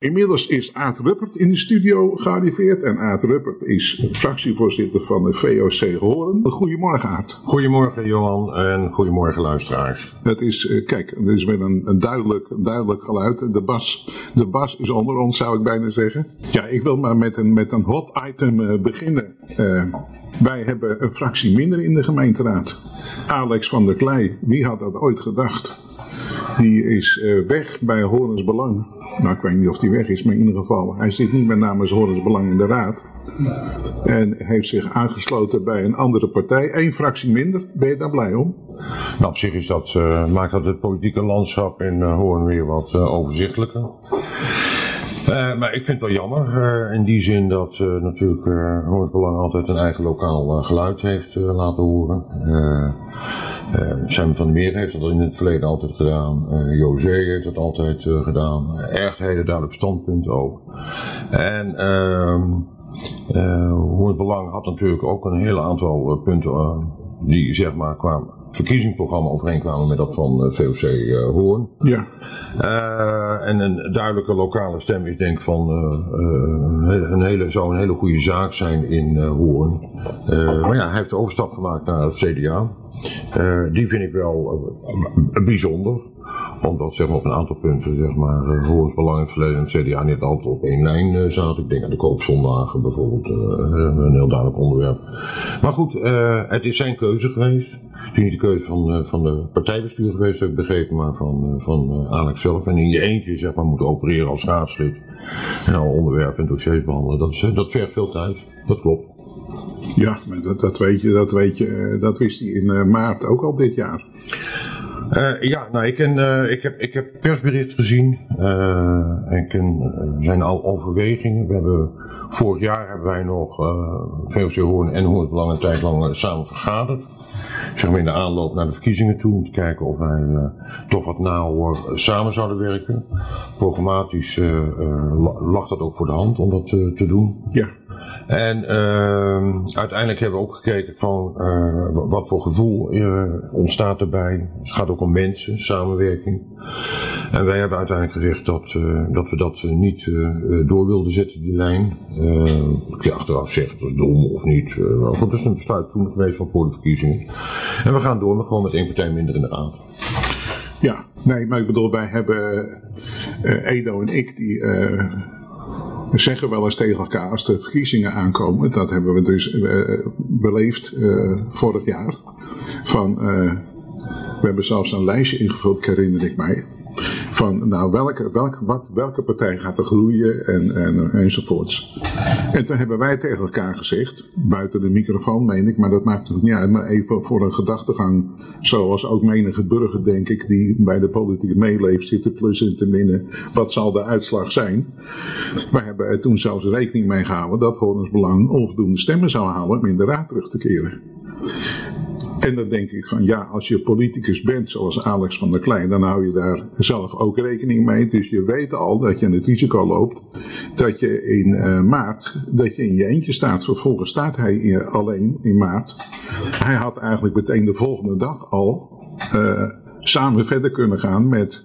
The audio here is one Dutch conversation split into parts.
Inmiddels is Aad Ruppert in de studio gearriveerd. En Aad Ruppert is fractievoorzitter van de VOC Horen. Goedemorgen Aad. Goedemorgen Johan en goedemorgen luisteraars. Het is, eh, kijk, er is weer een, een, duidelijk, duidelijk geluid. De bas, de bas is onder ons zou ik bijna zeggen. Ja, ik wil maar met een, met een hot item uh, beginnen. Uh, wij hebben een fractie minder in de gemeenteraad. Alex van der Klei, wie had dat ooit gedacht? Die is weg bij Horens Belang. Nou, ik weet niet of die weg is, maar in ieder geval, hij zit niet meer namens Horens Belang in de raad. En heeft zich aangesloten bij een andere partij. Eén fractie minder. Ben je daar blij om? Nou, op zich is dat, uh, maakt dat het politieke landschap in uh, Hoorn weer wat uh, overzichtelijker. Uh, maar ik vind het wel jammer, uh, in die zin dat uh, natuurlijk uh, Belang altijd een eigen lokaal geluid heeft laten horen. Sam van Meer heeft dat in het verleden altijd gedaan. José heeft dat altijd gedaan. Erg hele duidelijk standpunt ook. En uh, Belang had natuurlijk ook een hele aantal punten die zeg maar kwamen verkiezingsprogramma overeenkwamen met dat van uh, VOC uh, Hoorn. Ja. Uh, en een duidelijke lokale stem is denk ik van een hele, zou een hele goede zaak zijn in Hoorn. maar ja, hij heeft de overstap gemaakt naar het CDA. die vind ik wel bijzonder omdat zeg maar, op een aantal punten zeg maar, uh, Hoorns Belang in het verleden en het CDA niet altijd op één lijn uh, zaten. Ik denk aan de koopzondagen bijvoorbeeld, uh, een heel duidelijk onderwerp. Maar goed, het is zijn keuze geweest. Het is niet de keuze van, van de partijbestuur geweest, heb ik begrepen, maar van, van Alex zelf. En in je eentje zeg maar, moeten opereren als raadslid en alle onderwerpen en dossiers behandelen. Dat, dat vergt veel tijd, dat klopt. Ja, dat, dat, weet je, dat, weet je, dat wist hij in maart ook al dit jaar. Uh, ja, nou, ik, uh, ik, heb, ik heb persbericht gezien. Uh, er zijn al overwegingen. We hebben, vorig jaar hebben wij nog VOC Hoorn en Hoorn Belang een tijd lang samen vergaderd. Zeg maar in de aanloop naar de verkiezingen toe. Om te kijken of wij toch wat nauwer samen zouden werken. Programmatisch lag dat ook voor de hand om dat te doen. Ja. En uh, uiteindelijk hebben we ook gekeken van uh, wat voor gevoel uh, ontstaat erbij. Het gaat ook om mensen, samenwerking. En wij hebben uiteindelijk gezegd dat, uh, dat we dat niet door wilden zetten, die lijn. ik je achteraf zeggen, het was dom of niet. maar goed, dat is een besluit toen geweest van voor de verkiezingen. En we gaan door met gewoon met één partij minder in de raad. Ja, nee, maar ik bedoel, wij hebben Edo en ik die we zeggen wel eens tegen elkaar als de verkiezingen aankomen, dat hebben we dus uh, beleefd uh, vorig jaar. Van, uh, we hebben zelfs een lijstje ingevuld, herinner ik mij. Van nou, welke, welke, wat, welke partij gaat er groeien en, en, enzovoorts. En toen hebben wij tegen elkaar gezegd, buiten de microfoon meen ik, maar dat maakt het niet uit, maar even voor een gedachtegang, zoals ook menige burger denk ik, die bij de politiek meeleeft, zitten plus en te minnen, wat zal de uitslag zijn. Wij hebben er toen zelfs rekening mee gehouden dat Horens Belang onvoldoende stemmen zou halen om in de raad terug te keren. En dan denk ik van ja, als je politicus bent zoals Alex van der Klein, dan hou je daar zelf ook rekening mee. Dus je weet al dat je het risico loopt dat je in uh, maart, dat je in je eentje staat. Vervolgens staat hij in, alleen in maart. Hij had eigenlijk meteen de volgende dag al uh, samen verder kunnen gaan met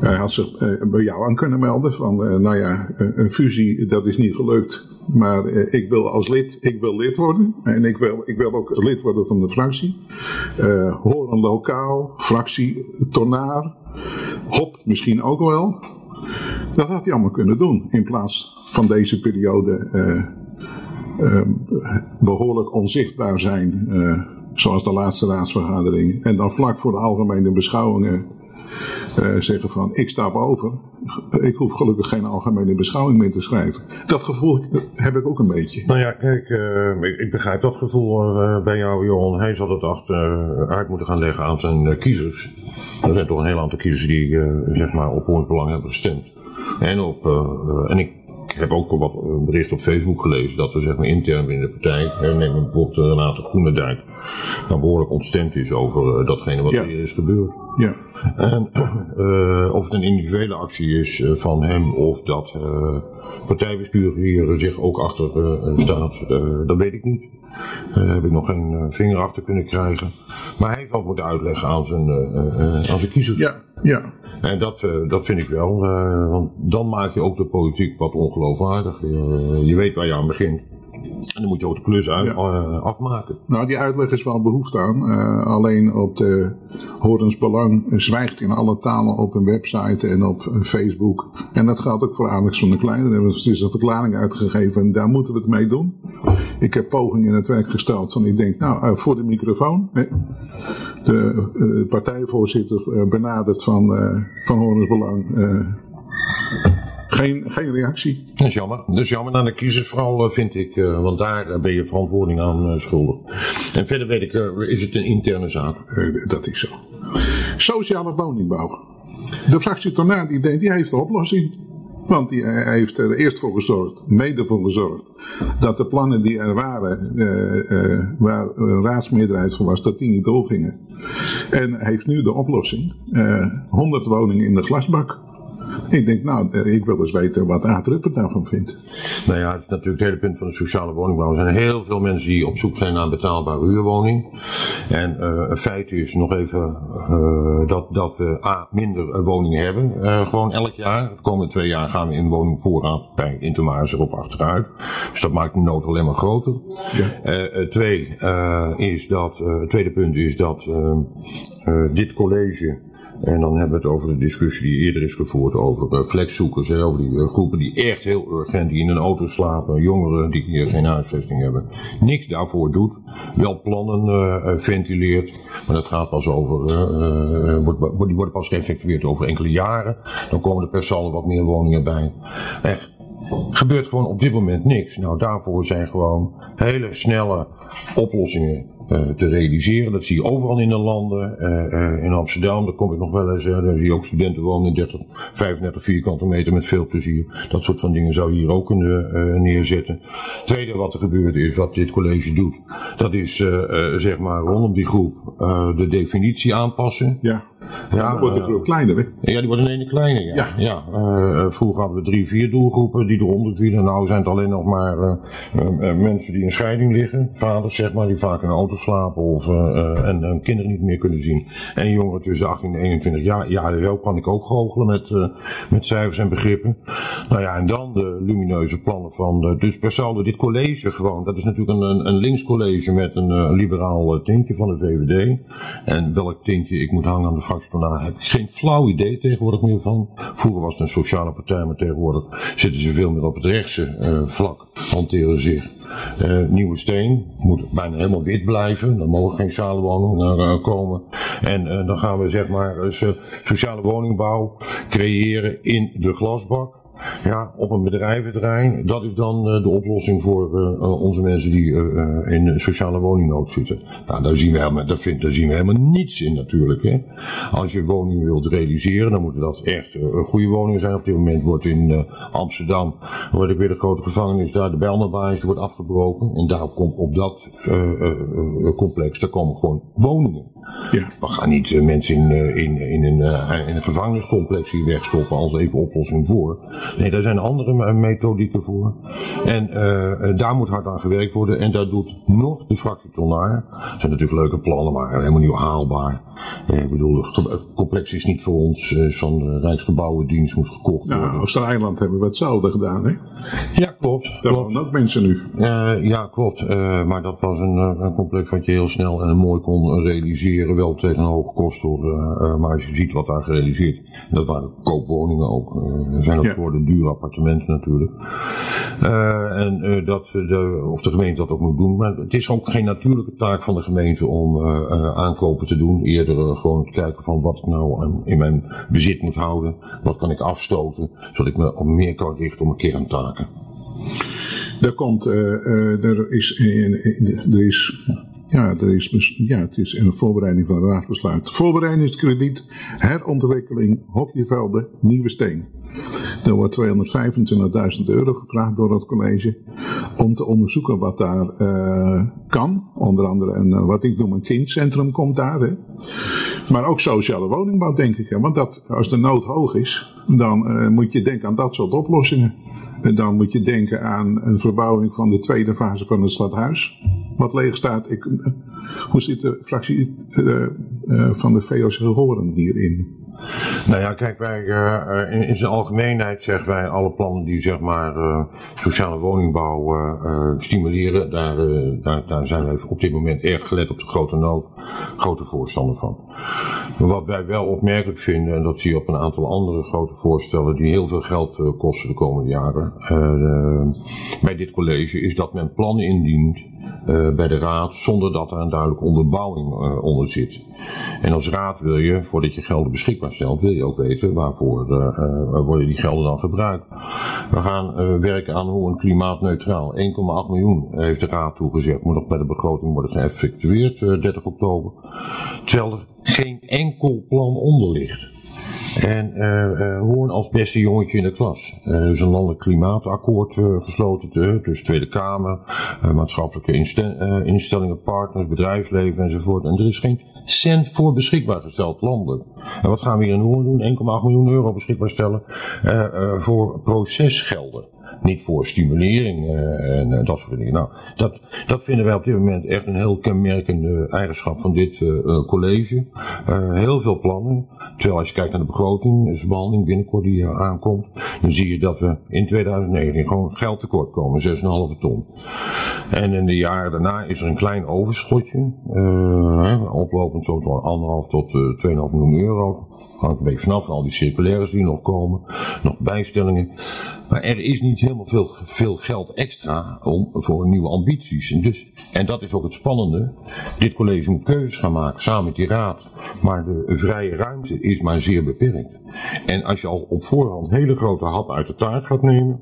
hij had zich uh, bij jou aan kunnen melden van, uh, nou ja, een fusie, dat is niet gelukt. Maar uh, ik wil als lid, ik wil lid worden. En ik wil, ik wil ook lid worden van de fractie. horen lokaal, fractie, tonaar, hop misschien ook wel. Dat had hij allemaal kunnen doen. In plaats van deze periode behoorlijk onzichtbaar zijn. zoals de laatste raadsvergadering. En dan vlak voor de algemene beschouwingen uh, zeggen van ik stap over. Ik hoef gelukkig geen algemene beschouwing meer te schrijven. Dat gevoel heb ik ook een beetje. Nou ja, kijk, uh, ik, begrijp dat gevoel uh, bij jou, Johan. Hij zal het achter, uit moeten gaan leggen aan zijn kiezers. Er zijn toch een heel aantal kiezers die zeg maar op ons belang hebben gestemd. En, op, en ik heb ook wat een bericht op Facebook gelezen dat er zeg maar, intern binnen de partij, neem bijvoorbeeld Renate Groenendijk, nou behoorlijk ontstemd is over uh, datgene wat ja. hier is gebeurd. Ja. En uh, of het een individuele actie is van hem of dat partijbestuur hier zich ook achter staat, dat weet ik niet. Daar heb ik nog geen vinger achter kunnen krijgen. Maar hij heeft wat moeten uitleggen aan zijn, aan zijn kiezers. Ja. Ja. En dat, uh, dat vind ik wel, uh, want dan maak je ook de politiek wat ongeloofwaardig. Uh, je weet waar je aan begint. En dan moet je ook de klus uit, ja. afmaken. Nou, die uitleg is wel behoefte aan. alleen op de Horens Belang zwijgt in alle talen op een website en op Facebook. En dat geldt ook voor Alex van der Klein. Daar hebben we dus een verklaring uitgegeven en daar moeten we het mee doen. Ik heb pogingen in het werk gesteld van ik denk, nou, voor de microfoon. De uh, partijvoorzitter benadert van, van Horens Belang. Geen, geen reactie. Dat is jammer. Dat is jammer naar de kiezers vooral, vind ik. want daar ben je verantwoording aan schuldig. En verder weet ik, is het een interne zaak. dat is zo. Sociale woningbouw. De fractie Tornaar die denkt, die heeft de oplossing. Want die, heeft er eerst voor gezorgd, mede voor gezorgd, dat de plannen die er waren, uh, uh, waar een raadsmeerderheid voor was, dat die niet doorgingen. En heeft nu de oplossing, uh, 100 woningen in de glasbak. Ik denk, nou, eh, ik wil eens weten wat Aad Ruppert daarvan vindt. Nou ja, het is natuurlijk het hele punt van de sociale woningbouw. Er zijn heel veel mensen die op zoek zijn naar een betaalbare huurwoning. En uh, een feit is nog even uh, dat, dat we A, minder woningen hebben. Uh, gewoon elk jaar. De komende twee jaar gaan we in woningvoorraad bij Intermaris erop achteruit. Dus dat maakt de nood alleen maar groter. Ja. twee, is dat, het tweede punt is dat dit college en dan hebben we het over de discussie die eerder is gevoerd over uh, flexzoekers. Over die uh, groepen die echt heel urgent, die in een auto slapen. Jongeren die hier geen huisvesting hebben. Niks daarvoor doet. Wel plannen uh, ventileert. Maar dat gaat pas over, wordt, die worden pas geëffectueerd over enkele jaren. Dan komen er per saldo wat meer woningen bij. Echt gebeurt gewoon op dit moment niks. Nou, daarvoor zijn gewoon hele snelle oplossingen te realiseren. Dat zie je overal in de landen. Uh, uh, in Amsterdam, daar kom ik nog wel eens. daar zie je ook studenten wonen in 30, 35 vierkante meter met veel plezier. Dat soort van dingen zou je hier ook kunnen neerzetten. Tweede wat er gebeurt is, wat dit college doet. Dat is zeg maar rondom die groep de definitie aanpassen. Ja. Ja, dan wordt de groep kleiner, hè? Ja, die wordt een ene kleiner, ja. ja. ja uh, vroeger hadden we drie, vier doelgroepen die eronder vielen. Nou zijn het alleen nog maar uh, uh, mensen die in scheiding liggen. Vaders, zeg maar, die vaak in een auto slapen of, en, en, kinderen niet meer kunnen zien. En jongeren tussen 18 en 21 jaar. Ja, zo kan ik ook goochelen met, met cijfers en begrippen. Nou ja, en dan de lumineuze plannen van... dus per saldo, dit college gewoon, dat is natuurlijk een, een links college met een liberaal tintje van de VVD. En welk tintje ik moet hangen aan de fractie daar heb ik geen flauw idee tegenwoordig meer van. Vroeger was het een sociale partij, maar tegenwoordig zitten ze veel meer op het rechtse vlak, hanteren zich. Uh, nieuwe steen moet bijna helemaal wit blijven. Dan mogen geen sociale woningen uh, komen. En dan gaan we zeg maar sociale woningbouw creëren in de glasbak. Ja, op een bedrijventerrein. Dat is dan uh, de oplossing voor uh, onze mensen die in sociale woningnood zitten. Nou, daar zien we helemaal, daar, daar zien we helemaal niets in natuurlijk. Hè. Als je woning wilt realiseren, dan moeten dat echt goede woningen zijn. Op dit moment wordt in Amsterdam, wordt ik weer de grote gevangenis daar, de Bijlmerbaai, wordt afgebroken. En daar komt op dat complex, daar komen gewoon woningen. Ja. We gaan niet mensen in, in, in, een, in een gevangeniscomplex hier wegstoppen als even oplossing voor. Nee, daar zijn andere methodieken voor. En uh, daar moet hard aan gewerkt worden. En daar doet nog de fractie Tonaar. Dat zijn natuurlijk leuke plannen, maar helemaal niet haalbaar. Uh, ik bedoel, het complex is niet voor ons. Uh, van de Rijksgebouwendienst moet gekocht nou, worden. Ooster-Eiland hebben we hetzelfde gedaan, hè? Ja, klopt. Daar wonen ook mensen nu. ja, klopt. maar dat was een, een, complex wat je heel snel en mooi kon realiseren. Wel tegen een hoge kost hoor. maar als je ziet wat daar gerealiseerd is. Dat waren koopwoningen ook. zijn ook ja. geworden dure appartementen natuurlijk. En dat de, of de gemeente dat ook moet doen. Maar het is ook geen natuurlijke taak van de gemeente om aankopen te doen. Eerder gewoon te kijken van wat ik nou in mijn bezit moet houden. Wat kan ik afstoten, zodat ik me op meer kan richten op mijn kerntaken. Er komt, er is, er is ja, er is, ja, het is een voorbereiding van een raadsbesluit. Voorbereidingskrediet, herontwikkeling, hockeyvelden, nieuwe steen. Er wordt 225.000 euro gevraagd door het college om te onderzoeken wat daar uh, kan. Onder andere een, uh, wat ik noem een kindcentrum komt daar. Hè. Maar ook sociale woningbouw denk ik. Hè. Want dat, als de nood hoog is, dan uh, moet je denken aan dat soort oplossingen. En dan moet je denken aan een verbouwing van de tweede fase van het stadhuis. Wat leeg staat. Ik, hoe zit de fractie van de VOC Horen hierin? Nou ja, kijk, wij uh, in, in zijn algemeenheid zeggen wij alle plannen die zeg maar uh, sociale woningbouw stimuleren, daar, daar, daar zijn wij op dit moment erg gelet op de grote nood, grote voorstander van. Maar wat wij wel opmerkelijk vinden, en dat zie je op een aantal andere grote voorstellen die heel veel geld kosten de komende jaren, bij dit college, is dat men plannen indient uh, bij de raad zonder dat er een duidelijke onderbouwing uh, onder zit. En als raad wil je, voordat je gelden beschikbaar stelt, wil je ook weten waarvoor uh, worden die gelden dan gebruikt. We gaan werken aan hoe een klimaatneutraal 1,8 miljoen heeft de raad toegezegd, moet nog bij de begroting worden geëffectueerd 30 oktober. Terwijl er geen enkel plan onder ligt. En uh, Hoorn als beste jongetje in de klas. Er is een landelijk klimaatakkoord gesloten tussen Tweede Kamer, maatschappelijke instellingen, partners, bedrijfsleven enzovoort. En er is geen cent voor beschikbaar gesteld landelijk. En wat gaan we hier in Hoorn doen? 1,8 miljoen euro beschikbaar stellen voor procesgelden niet voor stimulering uh, en uh, dat soort dingen. Nou, dat, dat vinden wij op dit moment echt een heel kenmerkende eigenschap van dit uh, college. heel veel plannen. Terwijl als je kijkt naar de begroting, de behandeling binnenkort die aankomt, dan zie je dat we in 2019 gewoon geld tekort komen, 6,5 ton. En in de jaren daarna is er een klein overschotje, oplopend zo tot 1,5 tot 2,5 miljoen euro. Hangt een beetje vanaf al die circulaires die nog komen, nog bijstellingen. Maar er is niet helemaal veel, veel geld extra om, voor nieuwe ambities. En, dus, en dat is ook het spannende. Dit college moet keuzes gaan maken samen met die raad. Maar de vrije ruimte is maar zeer beperkt. En als je al op voorhand hele grote hap uit de taart gaat nemen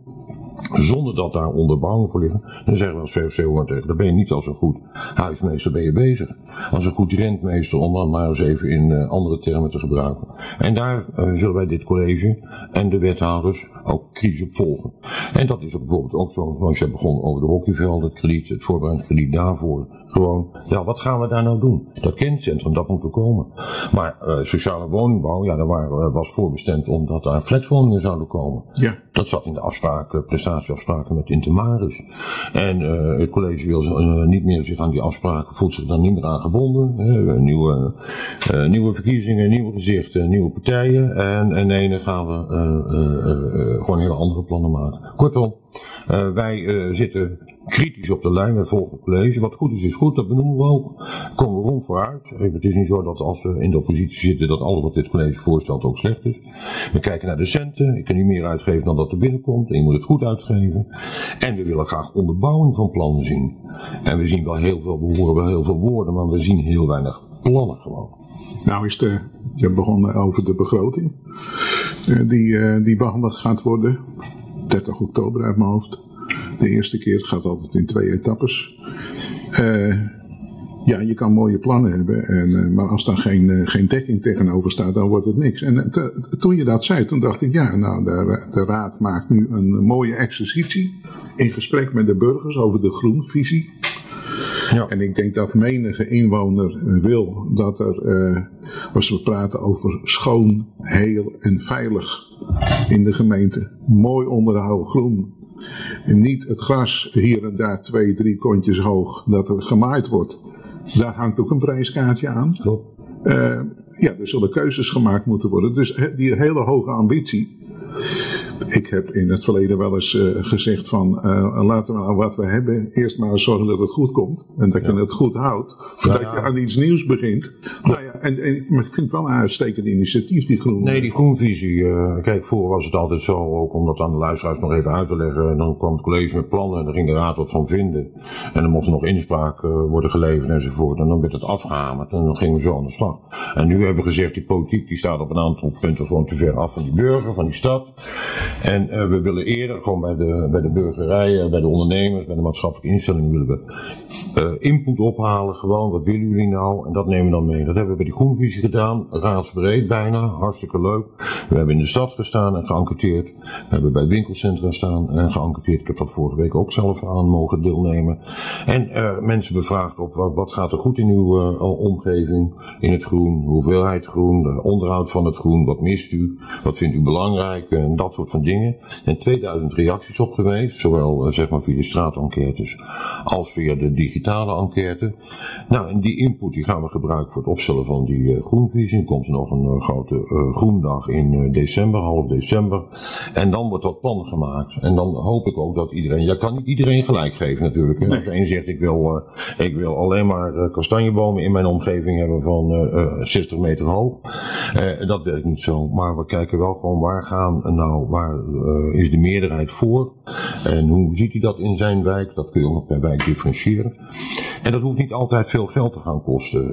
zonder dat daar onderbouwing voor liggen, dan zeggen we als VFC hoort tegen, dan ben je niet als een goed huismeester ben je bezig. Als een goed rentmeester, om dan maar eens even in uh, andere termen te gebruiken. En daar uh, zullen wij dit college en de wethouders ook kritisch op volgen. En dat is ook bijvoorbeeld ook zo, zoals je begon over de hockeyvelden, het krediet, het voorbereidingskrediet daarvoor. Gewoon, ja, wat gaan we daar nou doen? Dat kindcentrum, dat moet er komen. Maar uh, sociale woningbouw, ja, daar waren, was voorbestemd omdat daar flexwoningen zouden komen. Ja. Dat zat in de afspraak, prestatie met Intermaris. En uh, het college wil uh, niet meer zich aan die afspraken, voelt zich dan niet meer aan gebonden. Nieuwe, nieuwe verkiezingen, nieuwe gezichten, nieuwe partijen. En, en nee, gaan we gewoon hele andere plannen maken. Kortom, wij zitten kritisch op de lijn, wij volgen het college. Wat goed is, is goed, dat benoemen we ook. Komen we rond vooruit. Het is niet zo dat als we in de oppositie zitten, dat alles wat dit college voorstelt ook slecht is. We kijken naar de centen. Ik kan niet meer uitgeven dan dat er binnenkomt. En je moet het goed uitgeven. En we willen graag onderbouwing van plannen zien. En we zien wel heel veel, we horen wel heel veel woorden, maar we zien heel weinig plannen gewoon. Nou is de, je begonnen over de begroting. Eh, die, eh, die behandeld gaat worden. 30 oktober uit mijn hoofd. De eerste keer, het gaat altijd in twee etappes. Uh, ja, je kan mooie plannen hebben, en, eh, maar als daar geen, uh, geen dekking tegenover staat, dan wordt het niks. En toen je dat zei, toen dacht ik, ja, nou, de, de Raad maakt nu een mooie exercitie in gesprek met de burgers over de groenvisie. Ja. En ik denk dat menige inwoner wil dat er, als we praten over schoon, heel en veilig in de gemeente, mooi onderhouden groen. En niet het gras hier en daar twee, drie kontjes hoog, dat er gemaaid wordt. Daar hangt ook een prijskaartje aan. Klopt. Uh, ja, er zullen keuzes gemaakt moeten worden. Dus die hele hoge ambitie. Ik heb in het verleden wel eens uh, gezegd van uh, laten we nou wat we hebben eerst maar zorgen dat het goed komt. En dat je het goed houdt voordat ja, ja. je aan iets nieuws begint. En, en, maar ik vind het wel een uitstekend initiatief die groen. Nee, die groenvisie. Uh, kijk, vroeger was het altijd zo, ook om dat aan de luisteraars nog even uit te leggen. Dan kwam het college met plannen en daar ging de raad wat van vinden. En dan mocht er nog inspraak worden geleverd enzovoort. En dan werd het afgehamerd en dan gingen we zo aan de slag. En nu hebben we gezegd, die politiek die staat op een aantal punten gewoon te ver af van die burger, van die stad. En uh, we willen eerder gewoon bij de, bij de burgerij, bij de ondernemers, bij de maatschappelijke instellingen willen we input ophalen. Gewoon, wat willen jullie nou? En dat nemen we dan mee. Dat hebben we bij die groenvisie gedaan, raadsbreed bijna, hartstikke leuk. We hebben in de stad gestaan en geënquêteerd. We hebben bij winkelcentra staan en geënquêteerd. Ik heb dat vorige week ook zelf aan mogen deelnemen. En mensen bevraagd op wat, wat, gaat er goed in uw uh, omgeving, in het groen, hoeveelheid groen, de onderhoud van het groen, wat mist u, wat vindt u belangrijk en dat soort van dingen. En 2000 reacties op geweest, zowel uh, zeg maar via de straatenquêtes als via de digitale enquête. Nou, en die input die gaan we gebruiken voor het opstellen van die groenvisie. Er komt nog een grote groendag in december, half december. En dan wordt dat plan gemaakt. En dan hoop ik ook dat iedereen, je kan niet iedereen gelijk geven natuurlijk. Als een zegt ik wil, ik wil alleen maar kastanjebomen in mijn omgeving hebben van uh, 60 meter hoog. Dat werkt niet zo. Maar we kijken wel gewoon waar gaan, nou, waar is de meerderheid voor? En hoe ziet hij dat in zijn wijk? Dat kun je ook per wijk differentiëren. En dat hoeft niet altijd veel geld te gaan kosten.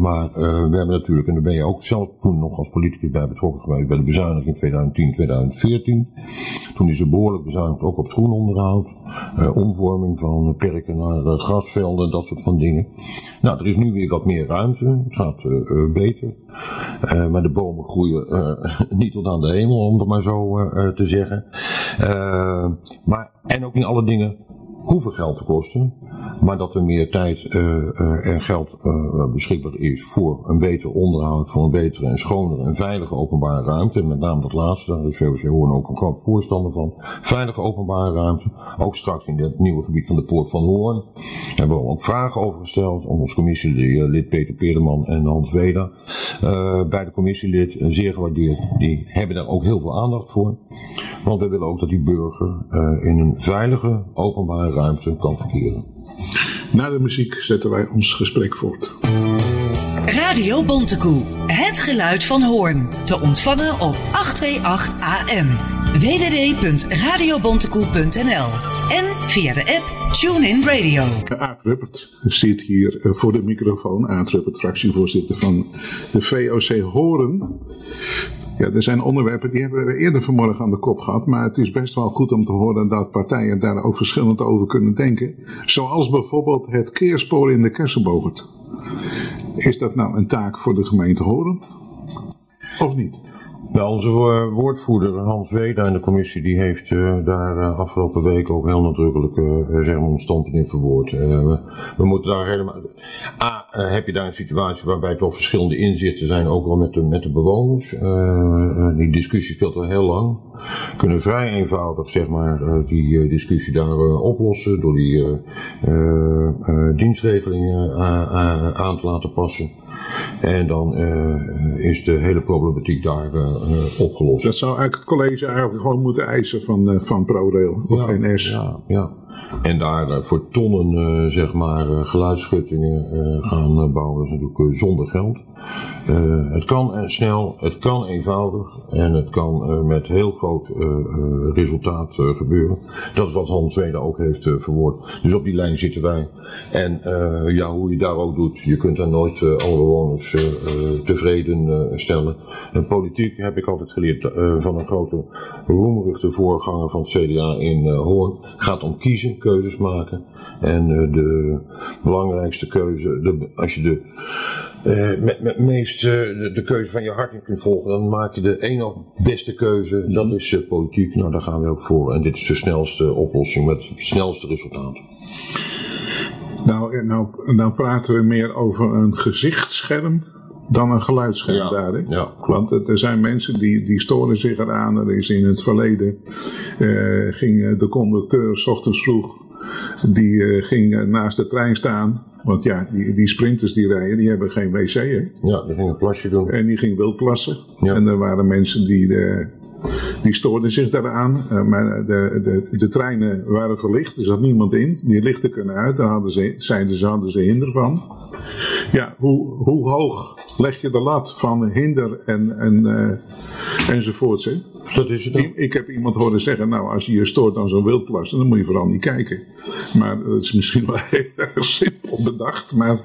maar we hebben natuurlijk, en daar ben je ook zelf toen nog als politicus bij betrokken geweest, bij de bezuiniging 2010, 2014. Toen is er behoorlijk bezuinigd ook op het groenonderhoud. Uh, omvorming van perken naar grasvelden, dat soort van dingen. Nou, er is nu weer wat meer ruimte. Het gaat beter. maar de bomen groeien niet tot aan de hemel, om het maar zo te zeggen. Maar, en ook niet alle dingen hoeven geld te kosten, maar dat er meer tijd uh, uh, en geld uh, beschikbaar is voor een beter onderhoud, voor een betere en schonere en veilige openbare ruimte. Met name dat laatste, daar is VOC Hoorn ook een groot voorstander van. Veilige openbare ruimte, ook straks in het nieuwe gebied van de Poort van Hoorn. Hebben we ook vragen over gesteld aan onze commissielid Peter Peerman en Hans bij de commissielid, zeer gewaardeerd, die hebben daar ook heel veel aandacht voor. Want we willen ook dat die burger in een veilige openbare ruimte kan verkeren. Na de muziek zetten wij ons gesprek voort. Radio Bontekoe, het geluid van Hoorn. Te ontvangen op 828 AM. www.radiobontekoe.nl En via de app TuneIn Radio. Aad Ruppert zit hier eh, voor de microfoon. Aad Ruppert, fractievoorzitter van de VOC Hoorn. Ja, er zijn onderwerpen die hebben we eerder vanmorgen aan de kop gehad. Maar het is best wel goed om te horen dat partijen daar ook verschillend over kunnen denken. Zoals bijvoorbeeld het keerspoor in de Kesselbogert. Is dat nou een taak voor de gemeente Horen? Of niet? Onze woordvoerder Hans Weda in de commissie die heeft uh, daar uh, afgelopen week ook heel nadrukkelijk uh, zeg maar ons standpunt in verwoord. We, we, moeten daar helemaal. A, heb je daar een situatie waarbij toch verschillende inzichten zijn, ook wel met de, met de bewoners. die discussie speelt al heel lang. We kunnen vrij eenvoudig zeg maar die discussie daar oplossen door die dienstregelingen aan te laten passen. En dan is de hele problematiek daar uh, opgelost. Dat zou eigenlijk het college eigenlijk gewoon moeten eisen van, van ProRail of NS. Ja, ja. En daar uh, voor tonnen zeg maar geluidsschuttingen gaan bouwen is natuurlijk zonder geld. het kan snel, het kan eenvoudig en het kan met heel groot resultaat gebeuren. Dat is wat Hans Zweden ook heeft verwoord. Dus op die lijn zitten wij. En ja, hoe je daar ook doet, je kunt daar nooit alle bewoners tevreden stellen. En politiek heb ik altijd geleerd van een grote roemruchte voorganger van het CDA in Hoorn. Gaat om kiezen, keuzes maken. En uh, de belangrijkste keuze, de, als je de, met, met meest de, de, keuze van je hart in kunt volgen, dan maak je de ene beste keuze. Dat is politiek. Nou, daar gaan we ook voor. En dit is de snelste oplossing met het snelste resultaat. Nou, nou, nou praten we meer over een gezichtsscherm dan een geluidsscherm ja, daar. Hè? Ja, Want er zijn mensen die, die storen zich eraan. Er is in het verleden uh, ging de conducteur s ochtends vroeg, die uh, ging naast de trein staan. Want ja, die, die sprinters die rijden, die hebben geen wc. Hè? Ja, die gingen een plasje doen. En die ging wild plassen. Ja. En er waren mensen die, de, die stoorden zich daaraan. Uh, maar de, de, de treinen waren verlicht, er zat niemand in. Die lichten kunnen uit, daar hadden ze, zeiden ze, hadden ze hinder van. Ja, hoe, hoe hoog leg je de lat van hinder en, en, uh, enzovoorts. Hè? Dat is het dan. Ik heb iemand horen zeggen, nou als je je stoort aan zo'n wildplas, dan moet je vooral niet kijken. Maar dat is misschien wel heel erg simpel bedacht, maar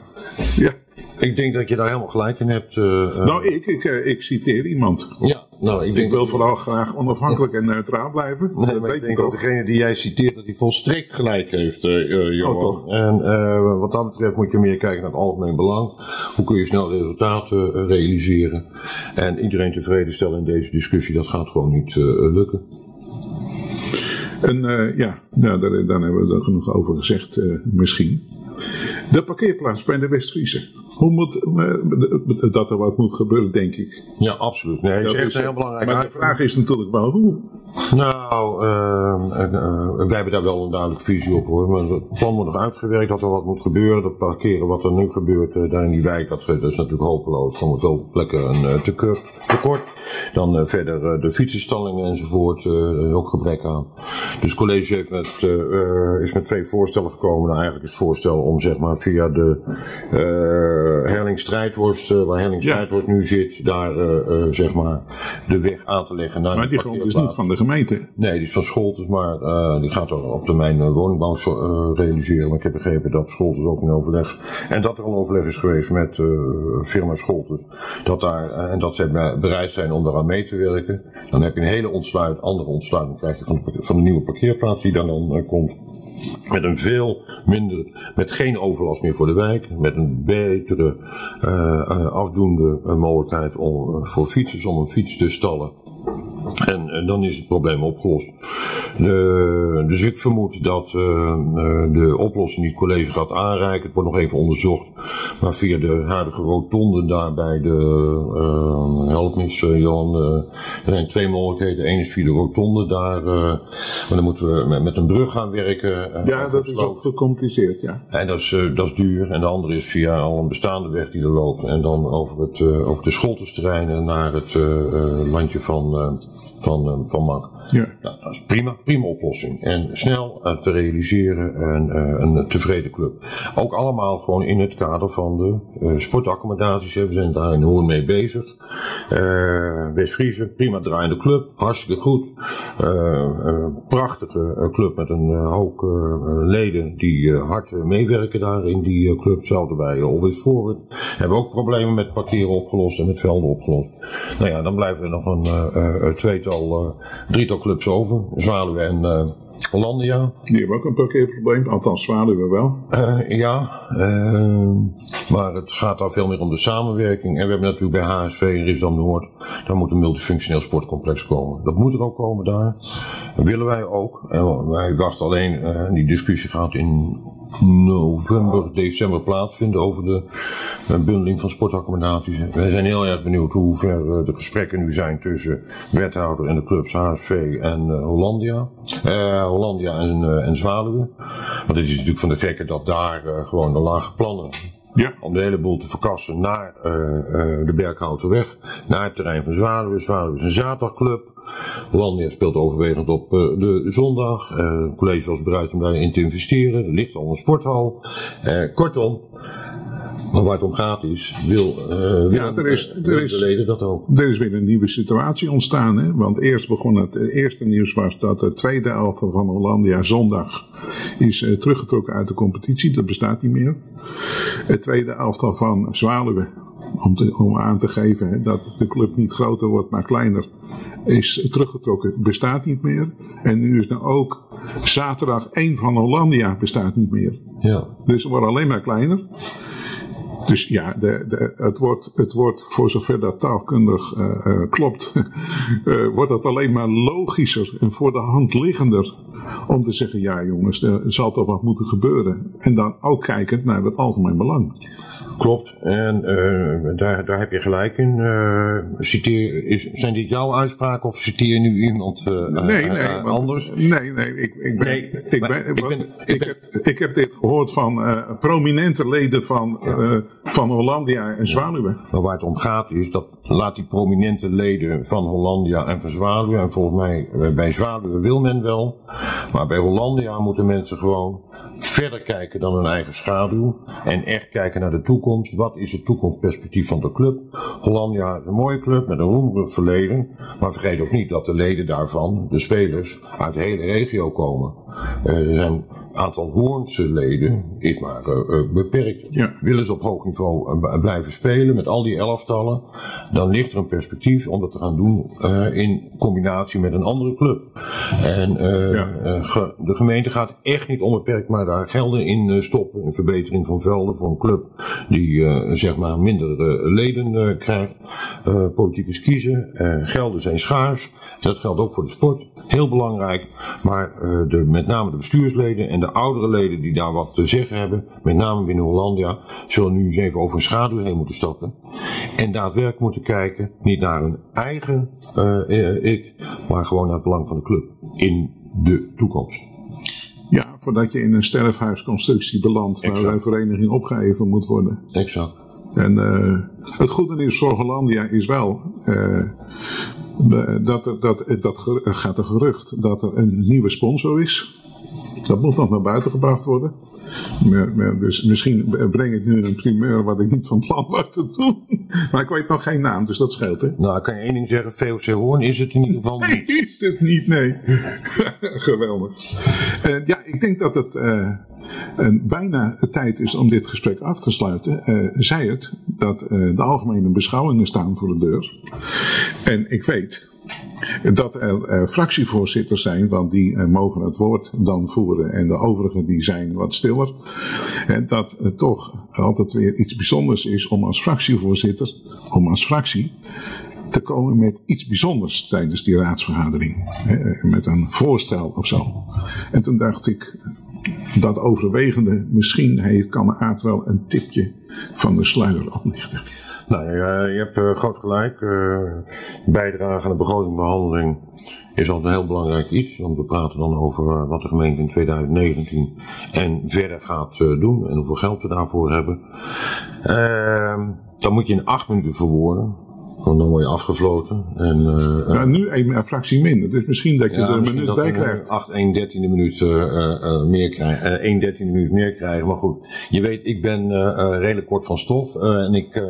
ja. Ik denk dat je daar helemaal gelijk in hebt. Uh, nou, ik, ik, ik citeer iemand. Ja, Nou, ik, wil vooral graag onafhankelijk en neutraal blijven. Nee, dat weet ik denk dat degene die jij citeert, dat hij volstrekt gelijk heeft, uh, Johan. Oh? En uh, wat dat betreft moet je meer kijken naar het algemeen belang. Hoe kun je snel resultaten realiseren? En iedereen tevreden stellen in deze discussie, dat gaat gewoon niet lukken. En ja, nou, daar, daar, hebben we er genoeg over gezegd, misschien. De parkeerplaats bij de Westfriese. Hoe moet uh, dat er wat moet gebeuren, denk ik. Ja, absoluut. Nee, dat is echt heel belangrijk. Maar de vraag is natuurlijk wel hoe. Nou, uh, wij hebben daar wel een duidelijke visie op hoor. Maar het plan wordt nog uitgewerkt dat er wat moet gebeuren. Dat parkeren wat er nu gebeurt daar in die wijk, dat, dat is natuurlijk hopeloos. Komen veel plekken een tekort. Dan verder de fietsenstallingen enzovoort, ook gebrek aan. Dus het college heeft met, is met twee voorstellen gekomen. Nou, eigenlijk is het voorstel om zeg maar via de Herling Strijdworst, uh, waar Herling Strijdworst nu zit, daar uh, zeg maar de weg aan te leggen naar Maar die grond is niet van de gemeente? Nee, die is van Scholtes, maar die gaat er op termijn woningbouw realiseren. Maar ik heb begrepen dat Scholtes ook in overleg, en dat er al overleg is geweest met firma Scholtes, dat daar, en dat zij bereid zijn om daaraan mee te werken. Dan heb je een hele ontsluit, andere ontsluiting krijg je van de, van de nieuwe parkeerplaats die dan, dan komt. Met een veel minder, met geen overlast meer voor de wijk. Met een betere uh, afdoende mogelijkheid om, voor fietsers om een fiets te stallen en, en, dan is het probleem opgelost. De, dus ik vermoed dat uh, de oplossing die het college gaat aanreiken, het wordt nog even onderzocht, maar via de huidige rotonde daar bij de, uh, help me Johan, er zijn twee mogelijkheden. Eén is via de rotonde daar, maar dan moeten we met, met een brug gaan werken. ja, dat is ook gecompliceerd, ja. En dat is, dat is duur. En de andere is via al een bestaande weg die er loopt en dan over, het, over de scholtersterreinen naar het landje van van, uh, van MAC. Ja. Nou, dat is prima, prima oplossing. En snel uh, te realiseren en uh, een tevreden club. Ook allemaal gewoon in het kader van de sportaccommodaties. We zijn daar in Hoorn mee bezig. West-Friese, prima draaiende club, hartstikke goed. prachtige club met een hoop leden die hard meewerken daar in die club. Hetzelfde bij Always Forward. Hebben ook problemen met parkeren opgelost en met velden opgelost. Nou ja, dan blijven er nog een tweetal, drietal clubs over. Zwaluwe en uh, Hollandia. Die hebben ook een parkeerprobleem, althans Zwaluwe wel. Uh, ja, uh, maar het gaat daar veel meer om de samenwerking. En we hebben natuurlijk bij HSV in Risdam Noord, daar moet een multifunctioneel sportcomplex komen. Dat moet er ook komen daar. Dat willen wij ook. En wij wachten alleen, die discussie gaat in november, december plaatsvinden over de bundeling van sportaccommodaties. Wij zijn heel erg benieuwd hoe ver eh, de gesprekken nu zijn tussen wethouder en de clubs HSV en uh, Hollandia. Uh, Hollandia en, en Zwaluwe. Want het is natuurlijk van de gekke dat daar gewoon de lage plannen ja. Om de hele boel te verkassen naar uh, uh, de Berghoutenweg, naar het terrein van Zwaluwe. Zwaluwe is een zaterdagclub. Hollandia speelt overwegend op uh, de zondag. het college was bereid om daarin te investeren. Er ligt al een sporthal. kortom, maar waar het om gaat is, wil, uh, ja, er is, er is, de leden dat ook? Er is weer een nieuwe situatie ontstaan. Hè? Want eerst begon het, het eerste nieuws was dat de tweede elftal van Hollandia zondag is uh, teruggetrokken uit de competitie. Dat bestaat niet meer. Het tweede elftal van Zwaluwe, om, te, om aan te geven hè, dat de club niet groter wordt maar kleiner, is teruggetrokken, bestaat niet meer. En nu is er ook zaterdag één van Hollandia bestaat niet meer. Ja. Dus het wordt alleen maar kleiner. Dus ja, de, de, het, wordt, het wordt, voor zover dat taalkundig uh, uh, klopt, uh, wordt het alleen maar logischer en voor de hand liggender om te zeggen, ja jongens, er zal toch wat moeten gebeuren. En dan ook kijkend naar het algemeen belang. Klopt, en uh, daar, daar heb je gelijk in. Uh, citeer, is, zijn dit jouw uitspraken of citeer je nu iemand uh, nee, nee, anders? Nee, nee, ik, ik, ben, nee, ik, ben, ik, ben, ik, heb, ik heb dit gehoord van prominente leden van, ja. Van Hollandia en Zwaluwe. Maar waar het om gaat is dat laat die prominente leden van Hollandia en van Zwaluwe, en volgens mij bij Zwaluwe wil men wel, maar bij Hollandia moeten mensen gewoon verder kijken dan hun eigen schaduw en echt kijken naar de toekomst. Wat is het toekomstperspectief van de club? Hollandia is een mooie club met een roemrig verleden, maar vergeet ook niet dat de leden daarvan, de spelers, uit de hele regio komen. Uh, er zijn aantal Hoornse leden is maar eh, eh, beperkt. Ja. Willen ze op hoog niveau eh, blijven spelen met al die elftallen, dan ligt er een perspectief om dat te gaan doen eh, in combinatie met een andere club. En eh, Ja. eh, ge- de gemeente gaat echt niet onbeperkt maar daar gelden in eh, stoppen. Een verbetering van velden voor een club die eh, zeg maar minder eh, leden eh, krijgt. Eh, politiek is kiezen. Eh, gelden zijn schaars. Dat geldt ook voor de sport. Heel belangrijk. Maar eh, de, met name de bestuursleden en de oudere leden die daar wat te zeggen hebben, met name binnen Hollandia, zullen nu eens even over een schaduw heen moeten stappen. En daadwerkelijk moeten kijken, niet naar hun eigen eh, eh, ik, maar gewoon naar het belang van de club in de toekomst. Ja, voordat je in een sterfhuisconstructie belandt waar Exact. een vereniging opgeheven moet worden. Exact. En eh, het goede nieuws voor Hollandia is wel dat, er, dat, dat er gaat een gerucht dat er een nieuwe sponsor is. Dat moet nog naar buiten gebracht worden. Dus misschien breng ik nu een primeur wat ik niet van plan was te doen. Maar ik weet nog geen naam, dus dat scheelt hè. Nou, ik kan je één ding zeggen, VOC Hoorn is het in ieder geval Nee, niet. is het niet, nee. Geweldig. Eh, ja, ik denk dat het een bijna tijd is om dit gesprek af te sluiten. Eh zij het dat eh, de algemene beschouwingen staan voor de deur. En ik weet dat er eh, fractievoorzitters zijn, want die eh, mogen het woord dan voeren en de overigen die zijn wat stiller. En dat het toch altijd weer iets bijzonders is om als fractievoorzitter, om als fractie te komen met iets bijzonders tijdens die raadsvergadering. Hè, met een voorstel of zo. En toen dacht ik, dat overwegende, misschien heeft, kan Aard wel een tipje van de sluier oplichten. Nou, ja, je hebt eh, groot gelijk. eh bijdrage aan de begrotingbehandeling is altijd een heel belangrijk iets. Want we praten dan over eh, wat de gemeente in 2019 en verder gaat eh, doen. En hoeveel geld we daarvoor hebben. Ehm dan moet je in acht minuten verwoorden. Dan word je afgefloten. En, eh, Nou, nu een fractie minder, dus misschien dat je er een minuut bij krijgt. 8, 1 13e minuut eh, eh, eh, meer krijgen. eh 1 13e minuut meer krijgen. Maar goed, je weet, ik ben eh, eh, redelijk kort van stof. eh, en ik. eh,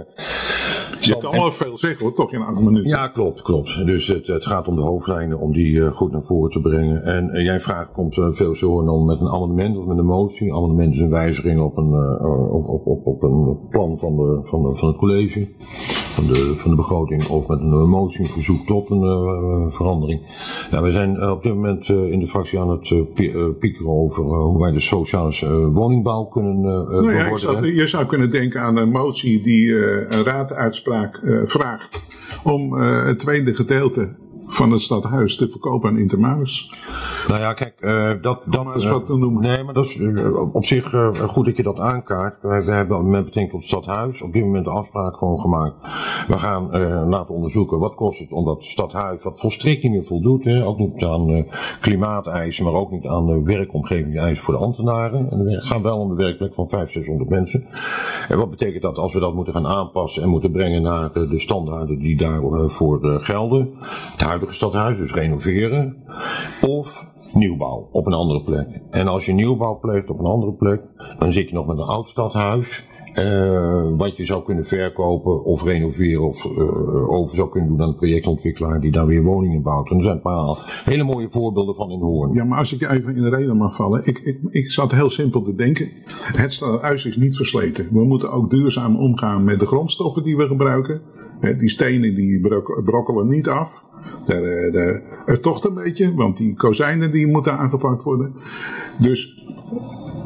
Je kan wel veel zeggen hoor, toch in acht minuten. ja, klopt, klopt. Dus het, het gaat om de hoofdlijnen, om die eh, goed naar voren te brengen. En eh, jij vraagt, komt uh, veel zo dan met een amendement of met een motie? Amendement is een wijziging op een, eh, op, op, op, op een plan van, de, van, de, van het college, van de, van de begroting, of met een motie, een verzoek tot een eh, verandering. Ja, we zijn eh, op dit moment eh, in de fractie aan het pie- piekeren over hoe wij de sociale woningbouw kunnen Nou ja, zou, je zou kunnen denken aan een motie die een raaduitspraak vraagt om het tweede gedeelte van het stadhuis te verkopen aan Intermaris. Nou ja, kijk, eh, dat... dat maar eens eh, wat te noemen. Nee, maar dat is eh, op zich eh, goed dat je dat aankaart. Wij hebben met betrekking tot het stadhuis op dit moment de afspraak gewoon gemaakt. We gaan eh, laten onderzoeken wat kost het om dat stadhuis, wat volstrekt niet meer voldoet, hè, ook niet aan eh, klimaateisen, maar ook niet aan de werkomgevingseisen voor de ambtenaren. En we gaan wel om de werkplek van 500, 600 mensen. En wat betekent dat als we dat moeten gaan aanpassen en moeten brengen naar eh, de standaarden die daarvoor eh, gelden? Huidige stadhuis, dus renoveren. Of nieuwbouw op een andere plek. En als je nieuwbouw pleegt op een andere plek, dan zit je nog met een oud stadhuis. eh, wat je zou kunnen verkopen of renoveren of eh, over zou kunnen doen aan een projectontwikkelaar die daar weer woningen bouwt. En er zijn een paar hele mooie voorbeelden van in Hoorn. Ja, maar als ik even in de reden mag vallen. Ik, ik, ik zat heel simpel te denken. Het stadhuis is niet versleten. We moeten ook duurzaam omgaan met de grondstoffen die we gebruiken. Die stenen die brok- brokkelen niet af. Daar, eh, daar- Het tocht een beetje, want die kozijnen die moeten aangepakt worden. Dus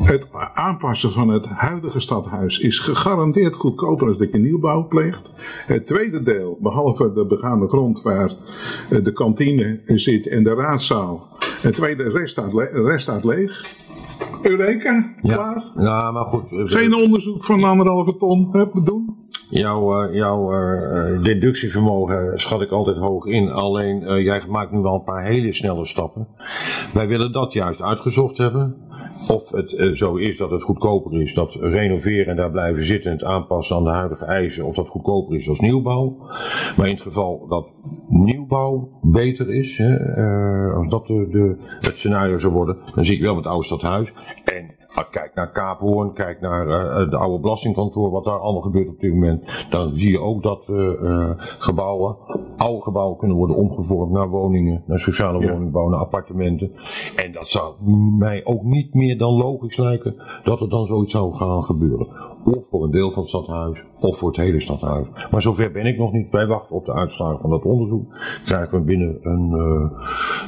het aanpassen van het huidige stadhuis is gegarandeerd goedkoper als dat je nieuwbouw pleegt. Het tweede deel, behalve de begaande grond waar eh, de kantine zit en de raadzaal. Het tweede rest staat, le- rest staat leeg. Eureka, klaar. Ja, maar goed. eh, Geen onderzoek van anderhalve ton hup, doen. Jouw, eh, eh, eh, deductievermogen schat ik altijd hoog in. Alleen jij maakt nu wel een paar hele snelle stappen. Wij willen dat juist uitgezocht hebben. Of het zo is dat het goedkoper is, dat renoveren en daar blijven zitten en het aanpassen aan de huidige eisen, of dat goedkoper is als nieuwbouw. Maar in het geval dat nieuwbouw beter is, hè, als dat de, de, het scenario zou worden, dan zie ik wel met het oude stadhuis. En Kijk naar Kaaphoorn, kijk naar uh, de oude belastingkantoor, wat daar allemaal gebeurt op dit moment. Dan zie je ook dat uh, gebouwen, oude gebouwen kunnen worden omgevormd naar woningen, naar sociale ja. woningbouw, naar appartementen. En dat zou mij ook niet meer dan logisch lijken dat er dan zoiets zou gaan gebeuren. Of voor een deel van het stadhuis, of voor het hele stadhuis. Maar zover ben ik nog niet. Wij wachten op de uitslagen van dat onderzoek. Krijgen we binnen een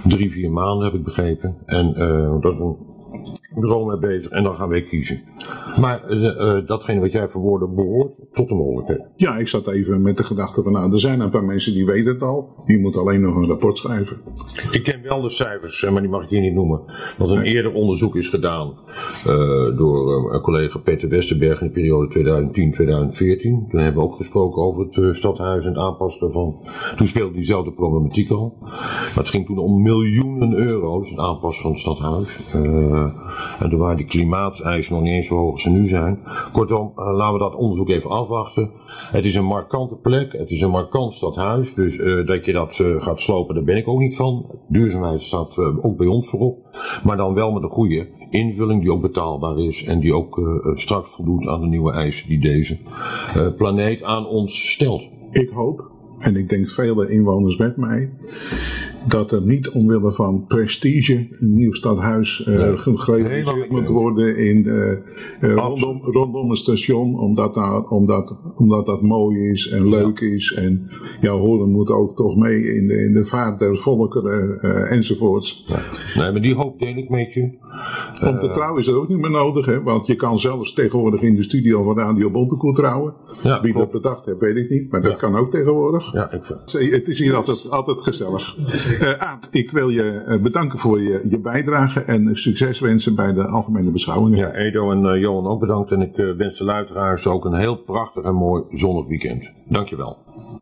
drie, vier maanden, heb ik begrepen. En dat is een bureau mee bezig en dan gaan wij kiezen. Maar uh, uh, datgene wat jij verwoordde behoort tot de mogelijkheid. Ja, ik zat even met de gedachte van nou, er zijn een paar mensen die weten het al. Die moeten alleen nog een rapport schrijven. Ik ken wel de cijfers, maar die mag ik hier niet noemen. Want een nee. eerder onderzoek is gedaan uh, door een collega Peter Westerberg in de periode 2010-2014. Toen hebben we ook gesproken over het stadhuis en het aanpassen daarvan. Toen speelde diezelfde problematiek al. Maar het ging toen om miljoenen euro's, het aanpassen van het stadhuis. En toen waren die nog niet eens zo hoog als ze nu zijn. Kortom, uh, laten we dat onderzoek even afwachten. Het is een markante plek, het is een markant stadhuis. Dus uh, dat je dat gaat slopen, daar ben ik ook niet van. Duurzaamheid staat ook bij ons voorop. Maar dan wel met een goede invulling die ook betaalbaar is. En die ook straks voldoet aan de nieuwe eisen die deze planeet aan ons stelt. Ik hoop, en ik denk vele inwoners met mij, dat er niet omwille van prestige een nieuw stadhuis uh, nee, gerealiseerd moet worden in, uh, uh, rondom, rondom het station, omdat, daar, omdat, omdat dat mooi is en leuk ja. is. En ja, Horen moet ook toch mee in de, in de vaart der volkeren enzovoorts. Ja. Nee, maar die hoop deel ik met je. Om te trouwen is dat ook niet meer nodig, hè? want je kan zelfs tegenwoordig in de studio van Radio Bontekoe trouwen. Ja, Wie klopt. dat bedacht heeft, weet ik niet, maar dat kan ook tegenwoordig. Ja, ik vind... Het is hier altijd, altijd gezellig. Uh, Aad, ik wil je uh, bedanken voor je, je bijdrage en succes wensen bij de algemene beschouwingen. Ja, Edo en Johan ook bedankt en ik wens de luisteraars ook een heel prachtig en mooi zonnig weekend. Dankjewel.